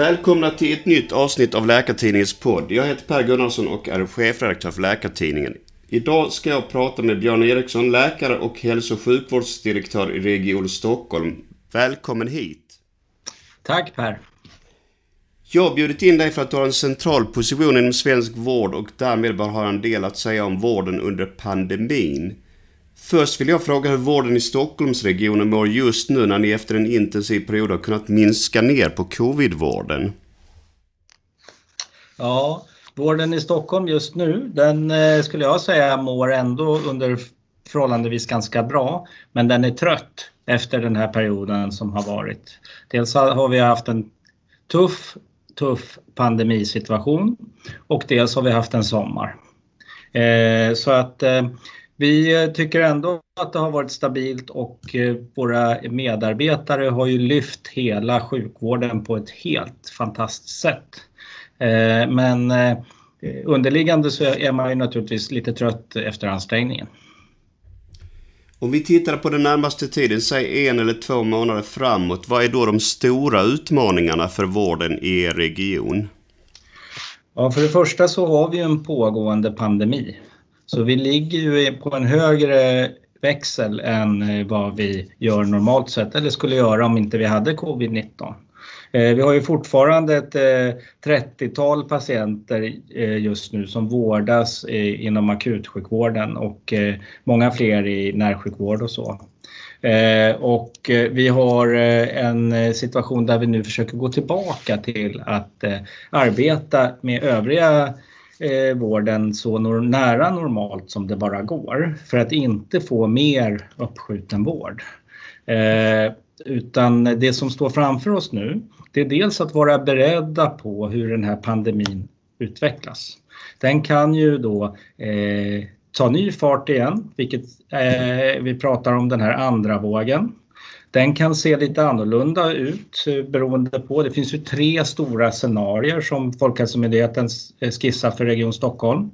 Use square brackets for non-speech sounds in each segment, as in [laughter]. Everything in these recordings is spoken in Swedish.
Välkomna till ett nytt avsnitt av Läkartidningens podd. Jag heter Per Gunnarsson och är chefredaktör för Läkartidningen. Idag ska jag prata med Björn Eriksson, läkare och hälso och sjukvårdsdirektör i Region Stockholm. Välkommen hit! Tack Per! Jag har bjudit in dig för att du har en central position inom svensk vård och därmed bör ha en del att säga om vården under pandemin. Först vill jag fråga hur vården i Stockholmsregionen mår just nu när ni efter en intensiv period har kunnat minska ner på covidvården. Ja, vården i Stockholm just nu, den eh, skulle jag säga mår ändå under förhållandevis ganska bra. Men den är trött efter den här perioden som har varit. Dels har vi haft en tuff, tuff pandemisituation och dels har vi haft en sommar. Eh, så att eh, vi tycker ändå att det har varit stabilt och eh, våra medarbetare har ju lyft hela sjukvården på ett helt fantastiskt sätt. Eh, men eh, underliggande så är man ju naturligtvis lite trött efter ansträngningen. Om vi tittar på den närmaste tiden, säg en eller två månader framåt, vad är då de stora utmaningarna för vården i er region? Ja, för det första så har vi en pågående pandemi. Så vi ligger ju på en högre växel än eh, vad vi gör normalt sett eller skulle göra om inte vi hade covid-19. Eh, vi har ju fortfarande ett eh, 30-tal patienter just nu som vårdas inom akutsjukvården och många fler i närsjukvård och så. Och vi har en situation där vi nu försöker gå tillbaka till att arbeta med övriga eh, vården så nor nära normalt som det bara går för att inte få mer uppskjuten vård. Eh, utan det som står framför oss nu, det är dels att vara beredda på hur den här pandemin utvecklas. Den kan ju då eh, ta ny fart igen, vilket eh, vi pratar om den här andra vågen. Den kan se lite annorlunda ut eh, beroende på, det finns ju tre stora scenarier som Folkhälsomyndigheten eh, skissar för Region Stockholm.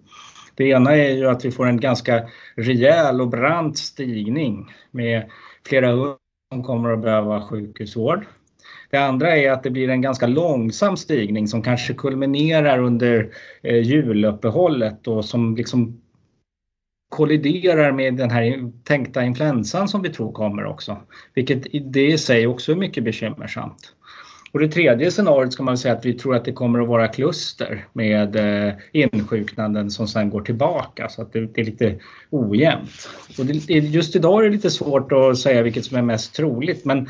Det ena är ju att vi får en ganska rejäl och brant stigning med flera hundra som kommer att behöva sjukhusvård. Det andra är att det blir en ganska långsam stigning som kanske kulminerar under eh, juluppehållet och som liksom kolliderar med den här tänkta influensan som vi tror kommer också. Vilket det i sig också är mycket bekymmersamt. Och det tredje scenariot ska man säga att vi tror att det kommer att vara kluster med eh, insjuknanden som sen går tillbaka så att det, är lite ojämnt. Och just idag är det lite svårt att säga vilket som är mest troligt men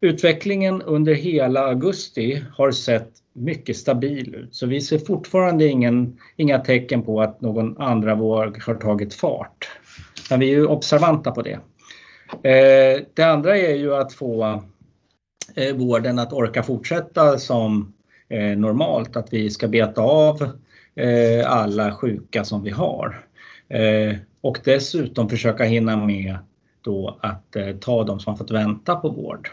utvecklingen under hela augusti har sett mycket stabil ut. Så vi ser fortfarande ingen, inga tecken på att någon andra våg har tagit fart. Men vi är ju observanta på det. Eh, det andra är ju att få eh, vården att orka fortsätta som eh, normalt, att vi ska beta av eh, alla sjuka som vi har. Eh, och dessutom försöka hinna med då att eh, ta de som har fått vänta på vård.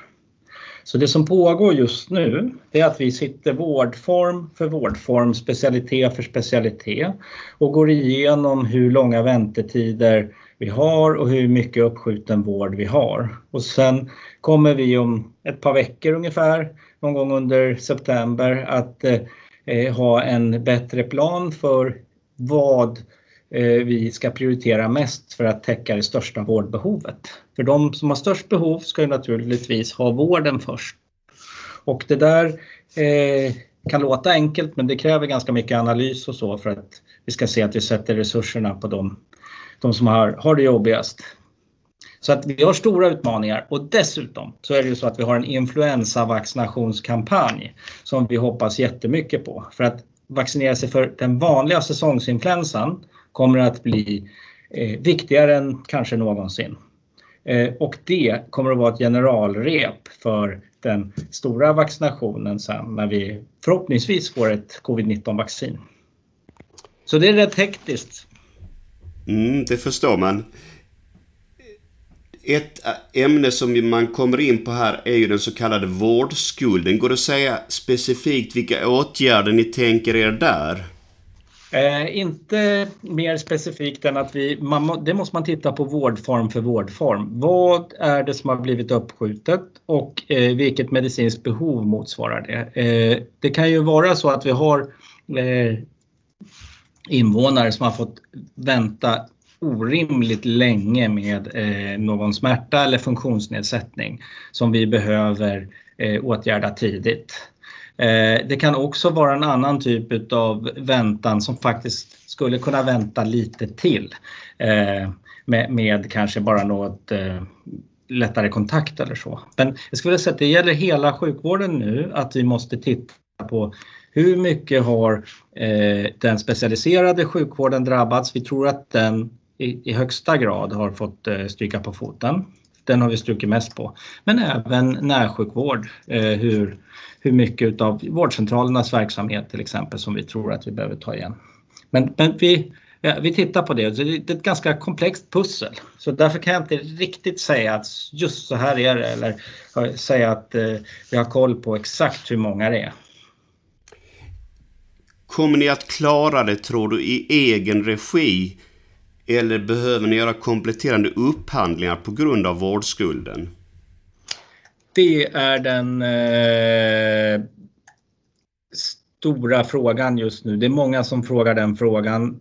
Så det som pågår just nu är att vi sitter vårdform för vårdform, specialitet för specialitet och går igenom hur långa väntetider vi har och hur mycket uppskjuten vård vi har. Och sen kommer vi om ett par veckor ungefär, någon gång under september, att eh, ha en bättre plan för vad Eh, vi ska prioritera mest för att täcka det största vårdbehovet. För de som har störst behov ska ju naturligtvis ha vården först. Och det där eh, kan låta enkelt men det kräver ganska mycket analys och så för att vi ska se att vi sätter resurserna på de, de som har, har det jobbigast. Så att vi har stora utmaningar och dessutom så är det ju så att vi har en influensavaccinationskampanj som vi hoppas jättemycket på. För att vaccinera sig för den vanliga säsongsinfluensan kommer att bli eh, viktigare än kanske någonsin. Eh, och det kommer att vara ett generalrep för den stora vaccinationen sen när vi förhoppningsvis får ett covid-19 vaccin. Så det är rätt hektiskt. Mm, det förstår man. Ett ämne som man kommer in på här är ju den så kallade vårdskulden. Går det att säga specifikt vilka åtgärder ni tänker er där? Eh, inte mer specifikt än att vi, man, det måste man titta på vårdform för vårdform. Vad är det som har blivit uppskjutet och eh, vilket medicinskt behov motsvarar det? Eh, det kan ju vara så att vi har eh, invånare som har fått vänta orimligt länge med eh, någon smärta eller funktionsnedsättning som vi behöver eh, åtgärda tidigt. Eh, det kan också vara en annan typ av väntan som faktiskt skulle kunna vänta lite till eh, med, med kanske bara något eh, lättare kontakt eller så. Men jag skulle säga att det gäller hela sjukvården nu att vi måste titta på hur mycket har den specialiserade sjukvården drabbats? Vi tror att den i, högsta grad har fått stryka på foten. Den har vi strukit mest på. Men även närsjukvård, eh, hur, hur mycket av vårdcentralernas verksamhet till exempel som vi tror att vi behöver ta igen. Men, men vi, ja, vi tittar på det. Det är ett ganska komplext pussel. Så därför kan jag inte riktigt säga att just så här är det eller säga att eh, vi har koll på exakt hur många det är. Kommer ni att klara det tror du i egen regi? Eller behöver ni göra kompletterande upphandlingar på grund av vårdskulden? Det är den eh, stora frågan just nu. Det är många som frågar den frågan.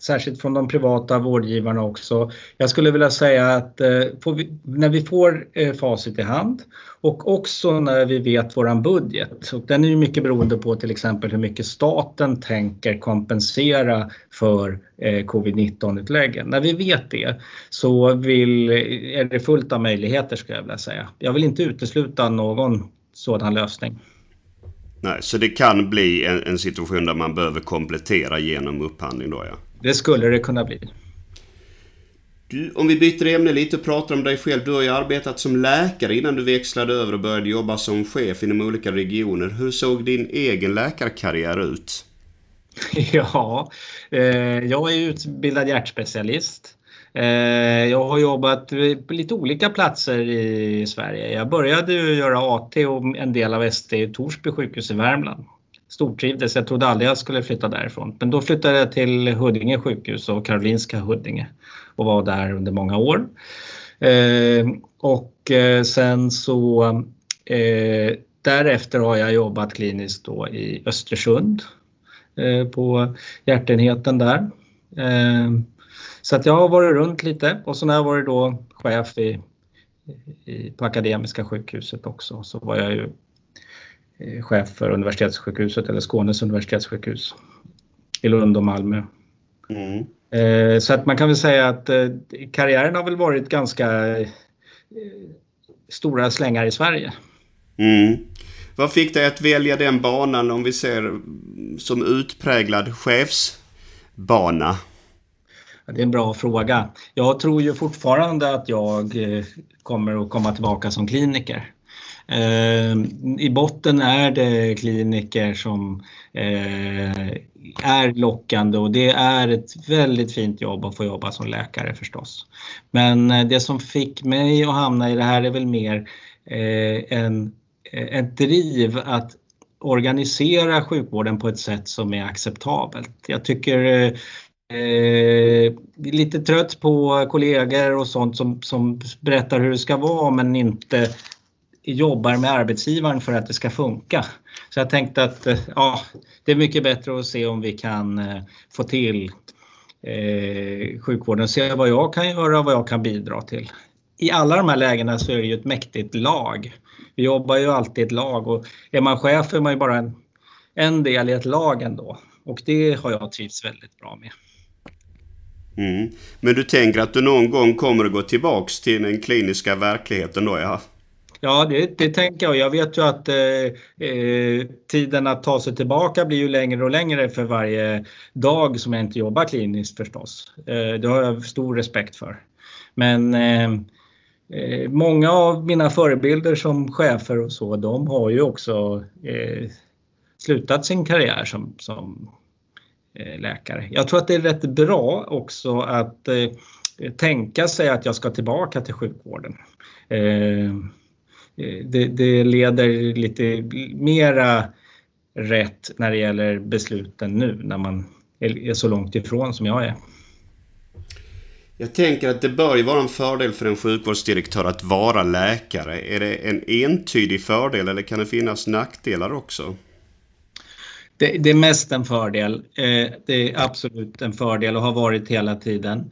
Särskilt från de privata vårdgivarna också. Jag skulle vilja säga att eh, vi, när vi får eh, facit i hand och också när vi vet våran budget. Och den är ju mycket beroende på till exempel hur mycket staten tänker kompensera för eh, covid-19-utläggen. När vi vet det så vill, eh, är det fullt av möjligheter skulle jag vilja säga. Jag vill inte utesluta någon sådan lösning. Nej, så det kan bli en, en situation där man behöver komplettera genom upphandling då ja? Det skulle det kunna bli. Du, om vi byter ämne lite och pratar om dig själv. Du har ju arbetat som läkare innan du växlade över och började jobba som chef inom olika regioner. Hur såg din egen läkarkarriär ut? [laughs] Ja, eh, jag är utbildad hjärtspecialist. Eh, jag har jobbat på lite olika platser i Sverige. Jag började göra AT och en del av ST i Torsby sjukhus i Värmland stortrivdes. Jag trodde aldrig jag skulle flytta därifrån. Men då flyttade jag till Huddinge sjukhus och Karolinska Huddinge och var där under många år. Eh, och eh, sen så eh, därefter har jag jobbat kliniskt då i Östersund eh, på hjärtenheten där. Eh, så att jag har varit runt lite och sen har jag varit då chef i, i, på Akademiska sjukhuset också så var jag ju chef för universitetssjukhuset eller Skånes universitetssjukhus i Lund och Malmö. Mm. Eh, så att man kan väl säga att eh, karriären har väl varit ganska stora slängar i Sverige. Mm. Vad fick dig att välja den banan om vi ser som utpräglad chefsbana? Det är en bra fråga. Jag tror ju fortfarande att jag kommer att komma tillbaka som kliniker. Eh, I botten är det kliniker som eh, är lockande och det är ett väldigt fint jobb att få jobba som läkare förstås. Men eh, det som fick mig att hamna i det här är väl mer en, ett driv att organisera sjukvården på ett sätt som är acceptabelt. Jag tycker Eh, lite trött på kollegor och sånt som, som berättar hur det ska vara men inte jobbar med arbetsgivaren för att det ska funka. Så jag tänkte att eh, ja, det är mycket bättre att se om vi kan eh, få till eh, sjukvården, se vad jag kan göra och vad jag kan bidra till. I alla de här lägena så är det ju ett mäktigt lag. Vi jobbar ju alltid i ett lag och är man chef är man ju bara en, en del i ett lag ändå. Och det har jag trivts väldigt bra med. Mm. Men du tänker att du någon gång kommer att gå tillbaks till den kliniska verkligheten då? Ja? Ja, det, det tänker jag. Jag vet ju att eh, eh, tiden att ta sig tillbaka blir ju längre och längre för varje dag som jag inte jobbar kliniskt förstås. Eh, det har jag stor respekt för. Men eh, eh många av mina förebilder som chefer och så, de har ju också eh, slutat sin karriär som, som eh, läkare. Jag tror att det är rätt bra också att tänka sig att jag ska tillbaka till sjukvården. Eh, det, det leder lite mera rätt när det gäller besluten nu när man är så långt ifrån som jag är. Jag tänker att det bör ju vara en fördel för en sjukvårdsdirektör att vara läkare. Är det en entydig fördel eller kan det finnas nackdelar också? Det, det är mest en fördel. Eh, det är absolut en fördel och har varit hela tiden.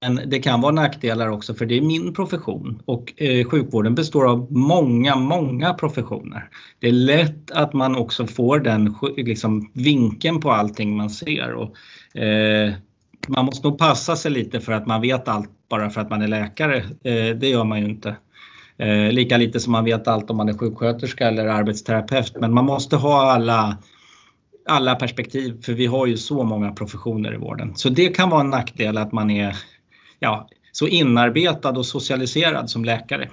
Men det kan vara nackdelar också för det är min profession och eh, sjukvården består av många, många professioner. Det är lätt att man också får den liksom, vinkeln på allting man ser. Och, eh, man måste nog passa sig lite för att man vet allt bara för att man är läkare. Eh, det gör man ju inte. Eh, lika lite som man vet allt om man är sjuksköterska eller arbetsterapeut. Men man måste ha alla, alla perspektiv för vi har ju så många professioner i vården. Så det kan vara en nackdel att man är ja, så inarbetad och socialiserad som läkare.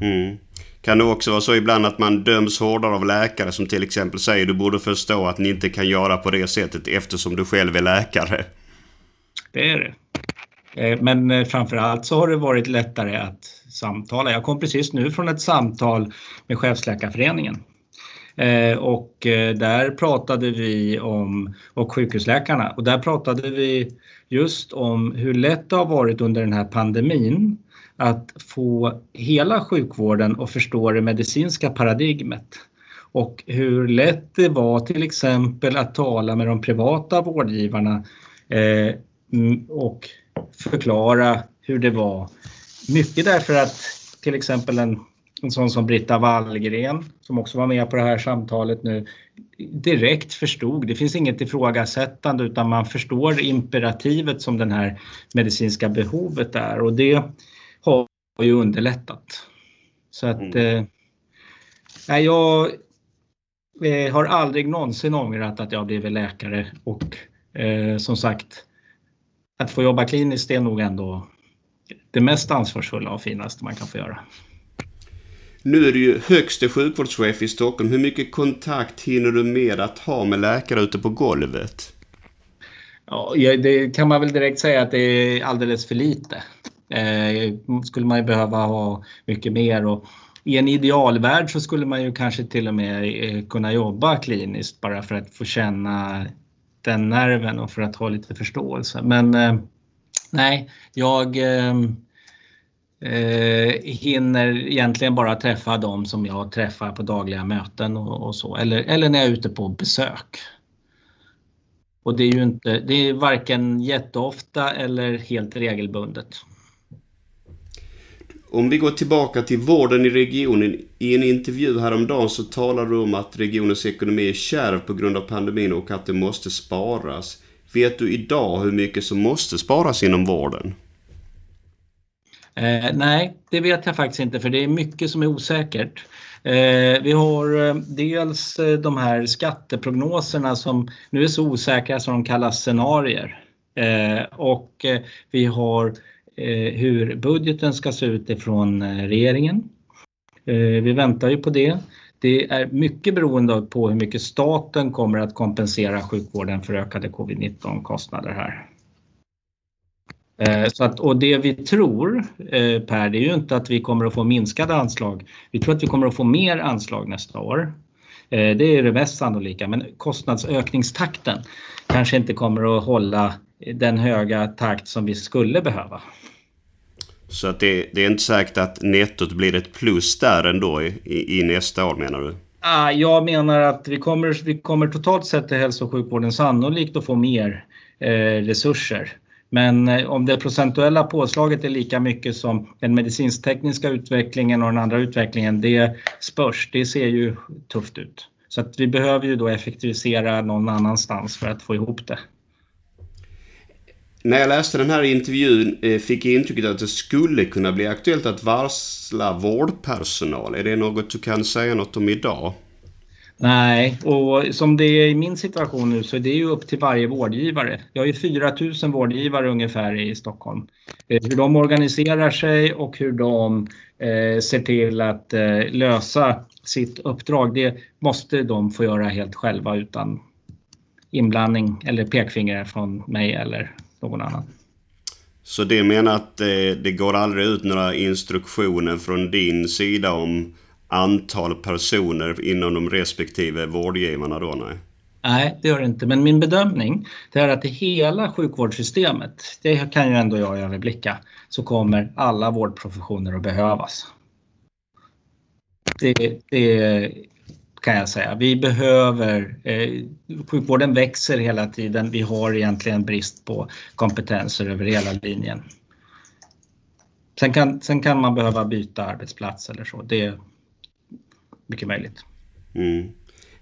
Mm. Kan det också vara så ibland att man döms hårdare av läkare som till exempel säger du borde förstå att ni inte kan göra på det sättet eftersom du själv är läkare? Det är det. Eh, men eh, framförallt så har det varit lättare att samtala. Jag kom precis nu från ett samtal med Chefsläkarföreningen. Eh, och där pratade vi om, och sjukhusläkarna, och där pratade vi just om hur lätt det har varit under den här pandemin att få hela sjukvården att förstå det medicinska paradigmet och hur lätt det var till exempel att tala med de privata vårdgivarna eh, och förklara hur det var. Mycket därför att till exempel en, en sån som Britta Wallgren som också var med på det här samtalet nu direkt förstod. Det finns inget ifrågasättande utan man förstår imperativet som den här medicinska behovet är och det har ju underlättat. Så att mm. eh, jag eh, har aldrig någonsin ångrat att jag blivit läkare och eh, som sagt att få jobba kliniskt är nog ändå det mest ansvarsfulla och finaste man kan få göra. Nu är du ju högste sjukvårdschef i Stockholm. Hur mycket kontakt hinner du med att ha med läkare ute på golvet? Ja, det kan man väl direkt säga att det är alldeles för lite. Eh, skulle man ju behöva ha mycket mer. Och I en idealvärld så skulle man ju kanske till och med eh, kunna jobba kliniskt bara för att få känna den nerven och för att ha lite förståelse. Men eh, nej, jag eh, eh, hinner egentligen bara träffa dem som jag träffar på dagliga möten och, och, så, eller, eller när jag är ute på besök. Och det är ju inte, det är varken jätteofta eller helt regelbundet. Om vi går tillbaka till vården i regionen. I en intervju häromdagen så talar du om att regionens ekonomi är kärv på grund av pandemin och att det måste sparas. Vet du idag hur mycket som måste sparas inom vården? Eh, nej, det vet jag faktiskt inte för det är mycket som är osäkert. Eh, vi har eh, dels eh, de här skatteprognoserna som nu är så osäkra som de kallas scenarier. Eh, och eh, vi har eh, hur budgeten ska se ut ifrån eh, regeringen. vi väntar ju på det. Det är mycket beroende på hur mycket staten kommer att kompensera sjukvården för ökade covid-19 kostnader här. Eh, så att, och det vi tror eh, Per, det är ju inte att vi kommer att få minskade anslag. Vi tror att vi kommer att få mer anslag nästa år. Eh, det är det mest sannolika, men kostnadsökningstakten kanske inte kommer att hålla den höga takt som vi skulle behöva. Så att det, det är inte säkert att nettot blir ett plus där ändå i, i nästa år menar du? Ah, jag menar att vi kommer, vi kommer totalt sett i hälso och sjukvården sannolikt att få mer eh, resurser. Men eh, om det procentuella påslaget är lika mycket som den medicinsk-tekniska utvecklingen och den andra utvecklingen, det spörs. Det ser ju tufft ut. Så att vi behöver ju då effektivisera någon annanstans för att få ihop det. När jag läste den här intervjun eh, fick jag intrycket att det skulle kunna bli aktuellt att varsla vårdpersonal. Är det något du kan säga något om idag? Nej, och som det är i min situation nu så är det ju upp till varje vårdgivare. Jag har ju 4 000 vårdgivare ungefär i Stockholm. Eh, hur de organiserar sig och hur de eh, ser till att eh, lösa sitt uppdrag, det måste de få göra helt själva utan inblandning eller pekfinger från mig eller någon annan. Så det menar att det, det går aldrig ut några instruktioner från din sida om antal personer inom de respektive vårdgivarna då? Nej. Nej, det gör det inte. Men min bedömning är att i hela sjukvårdssystemet, det kan ju ändå jag överblicka, så kommer alla vårdprofessioner att behövas. Det, det kan jag säga. Vi behöver, eh, sjukvården växer hela tiden. Vi har egentligen brist på kompetenser över hela linjen. Sen kan, sen kan man behöva byta arbetsplats eller så. Det mycket möjligt. Mm.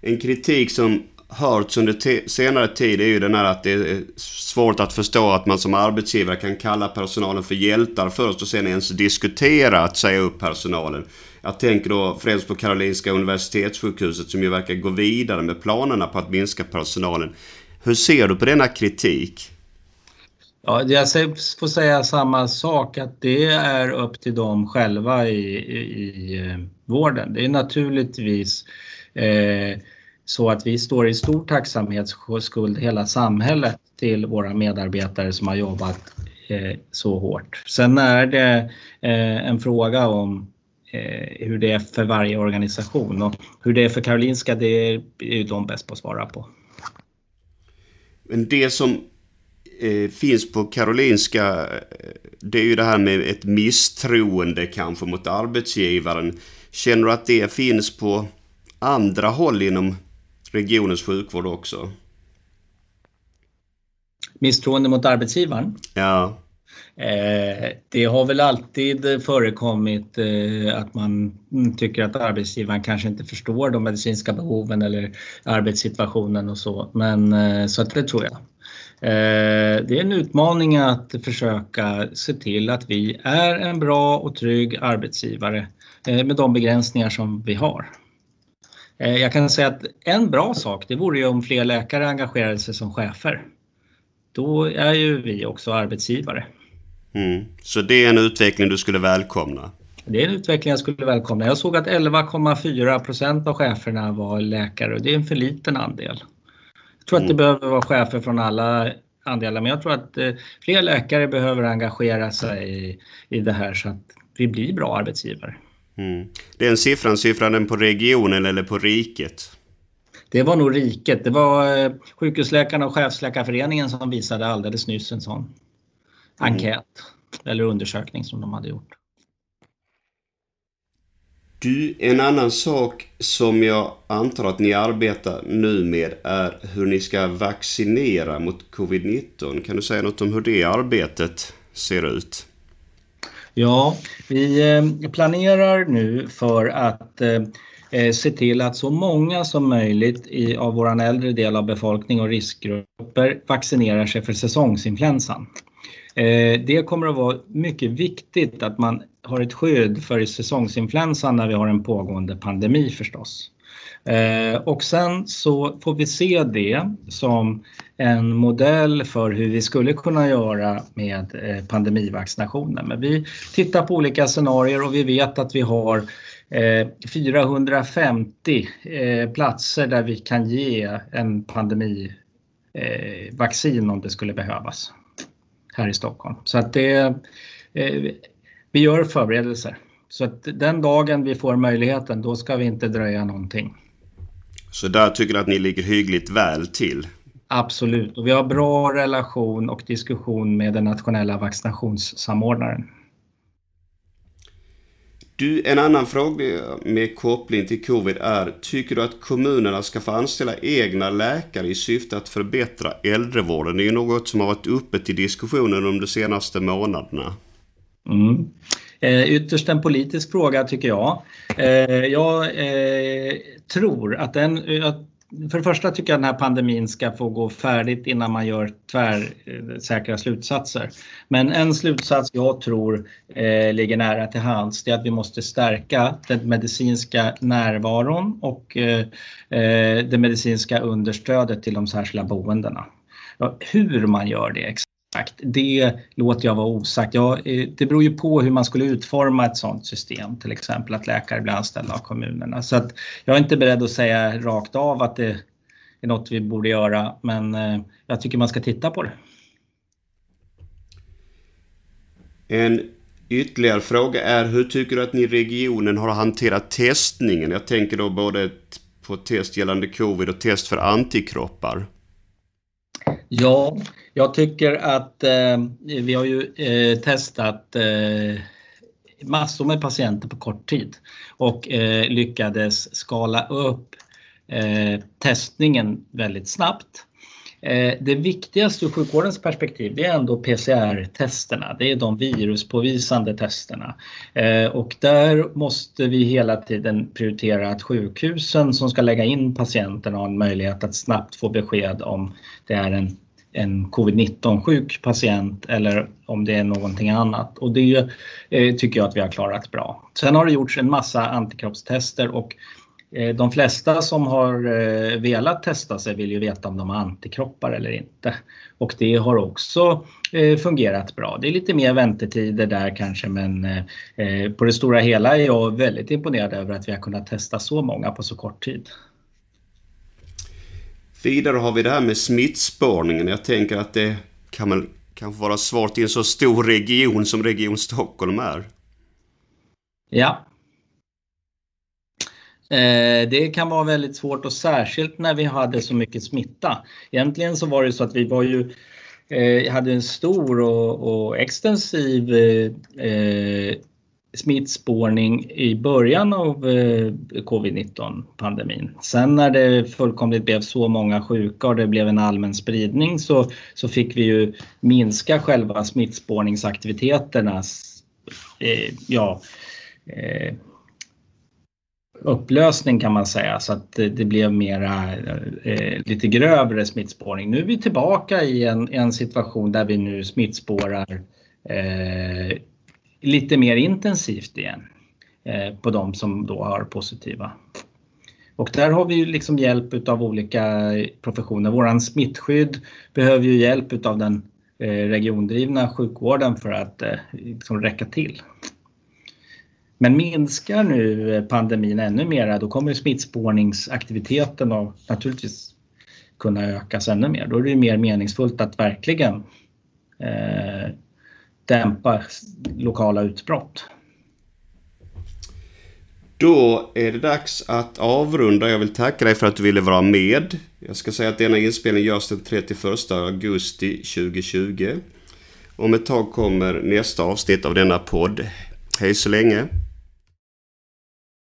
En kritik som hörts under senare tid är ju den här att det är svårt att förstå att man som arbetsgivare kan kalla personalen för hjältar först och sen ens diskutera att säga upp personalen. Jag tänker då främst på Karolinska Universitetssjukhuset som ju verkar gå vidare med planerna på att minska personalen. Hur ser du på denna kritik? Ja, jag får säga samma sak att det är upp till dem själva i, i, vården. Det är naturligtvis eh, så att vi står i stor tacksamhetsskuld hela samhället till våra medarbetare som har jobbat eh, så hårt. Sen är det eh, en fråga om eh, hur det är för varje organisation och hur det är för Karolinska det är ju de bäst på att svara på. Men det som eh, finns på Karolinska eh, det är ju det här med ett misstroende kanske mot arbetsgivaren. Känner du att det finns på andra håll inom regionens sjukvård också. Misstroende mot arbetsgivaren? Ja. Eh, det har väl alltid förekommit eh, att man tycker att arbetsgivaren kanske inte förstår de medicinska behoven eller arbetssituationen och så. Men eh, så att det tror jag. Det är en utmaning att försöka se till att vi är en bra och trygg arbetsgivare med de begränsningar som vi har. Eh, jag kan säga att en bra sak det vore ju om fler läkare engagerade sig som chefer. Då är ju vi också arbetsgivare. Mm. Så det är en utveckling du skulle välkomna? Det är en utveckling jag skulle välkomna. Jag såg att 11,4 procent av cheferna var läkare och det är en för liten andel. Tror mm. att det mm. behöver vara chefer från alla andelar men jag tror att eh, fler läkare behöver engagera sig i, i det här så att vi blir bra arbetsgivare. Mm. Den siffran, siffrar den på regionen eller på riket? Det var nog riket. Det var eh, sjukhusläkarna och chefsläkarföreningen som visade alldeles nyss en sån mm. enkät eller undersökning som de hade gjort. Du, en annan sak som jag antar att ni arbetar nu med är hur ni ska vaccinera mot covid-19. Kan du säga något om hur det arbetet ser ut? Ja, vi eh, planerar nu för att eh, eh, se till att så många som möjligt i, av vår äldre del av befolkning och riskgrupper vaccinerar sig för säsongsinfluensan. Det kommer att vara mycket viktigt att man har ett skydd för säsongsinfluensan när vi har en pågående pandemi förstås. Eh, och sen så får vi se det som en modell för hur vi skulle kunna göra med eh, pandemivaccinationen. Men vi tittar på olika scenarier och vi vet att vi har eh, 450 platser där vi kan ge en pandemivaccin om det skulle behövas här i Stockholm. Så att det, vi gör förberedelser. Så att den dagen vi får möjligheten, då ska vi inte dröja någonting. Så där tycker du att ni ligger hyggligt väl till? Absolut, och vi har bra relation och diskussion med den nationella vaccinationssamordnaren. Du, en annan fråga med koppling till covid är, tycker du att kommunerna ska få anställa egna läkare i syfte att förbättra äldrevården? Det är ju något som har varit uppe till diskussionen de senaste månaderna. Mm. Eh, ytterst en politisk fråga tycker jag. Eh, jag eh, tror att den, eh, för det första tycker jag att den här pandemin ska få gå färdigt innan man gör tvärsäkra slutsatser. Men en slutsats jag tror eh, ligger nära till hands är att vi måste stärka den medicinska närvaron och eh, eh det medicinska understödet till de särskilda boendena. Hur man gör det Exakt, det låter jag vara osagt. Ja, eh, det beror ju på hur man skulle utforma ett sådant system, till exempel att läkare blir anställda av kommunerna. Så att jag är inte beredd att säga rakt av att det är något vi borde göra, men eh, jag tycker man ska titta på det. En ytterligare fråga är hur tycker du att ni i regionen har hanterat testningen? Jag tänker då både på test gällande covid och test för antikroppar? Ja, jag tycker att eh, vi har ju eh, testat eh, massor med patienter på kort tid och eh, lyckades skala upp eh, testningen väldigt snabbt. Eh, det viktigaste ur sjukvårdens perspektiv det är ändå PCR-testerna. Det är de viruspåvisande testerna. Eh, och där måste vi hela tiden prioritera att sjukhusen som ska lägga in patienterna har en möjlighet att snabbt få besked om det är en en covid-19 sjuk patient eller om det är någonting annat. Och det eh, tycker jag att vi har klarat bra. Sen har det gjorts en massa antikroppstester och de flesta som har eh, velat testa sig vill ju veta om de har antikroppar eller inte. Och det har också fungerat bra. Det är lite mer väntetider där kanske men på det stora hela är jag väldigt imponerad över att vi har kunnat testa så många på så kort tid. Vidare har vi det här med smittspårningen. Jag tänker att det kan väl kanske vara svårt i en så stor region som Region Stockholm är. Ja. Eh, det kan vara väldigt svårt och särskilt när vi hade så mycket smitta. Egentligen så var det så att vi var ju eh, hade en stor och, och extensiv eh, eh smittspårning i början av eh, covid-19 pandemin. Sen när det fullkomligt blev så många sjuka och det blev en allmän spridning så, så fick vi ju minska själva smittspårningsaktiviteterna. eh, ja, eh, upplösning kan man säga så att det blev mera eh, lite grövre smittspårning. Nu är vi tillbaka i en, en situation där vi nu smittspårar eh, lite mer intensivt igen eh, på de som då har positiva. Och där har vi ju liksom hjälp av olika professioner. Våran smittskydd behöver ju hjälp av den eh, regiondrivna sjukvården för att eh, liksom räcka till. Men minskar nu eh, pandemin ännu mer, då kommer smittspårningsaktiviteten och naturligtvis kunna ökas ännu mer. Då är det mer meningsfullt att verkligen eh, dämpa lokala utbrott. Då är det dags att avrunda. Jag vill tacka dig för att du ville vara med. Jag ska säga att denna inspelning görs den 31 augusti 2020. Om ett tag kommer nästa avsnitt av denna podd. Hej så länge!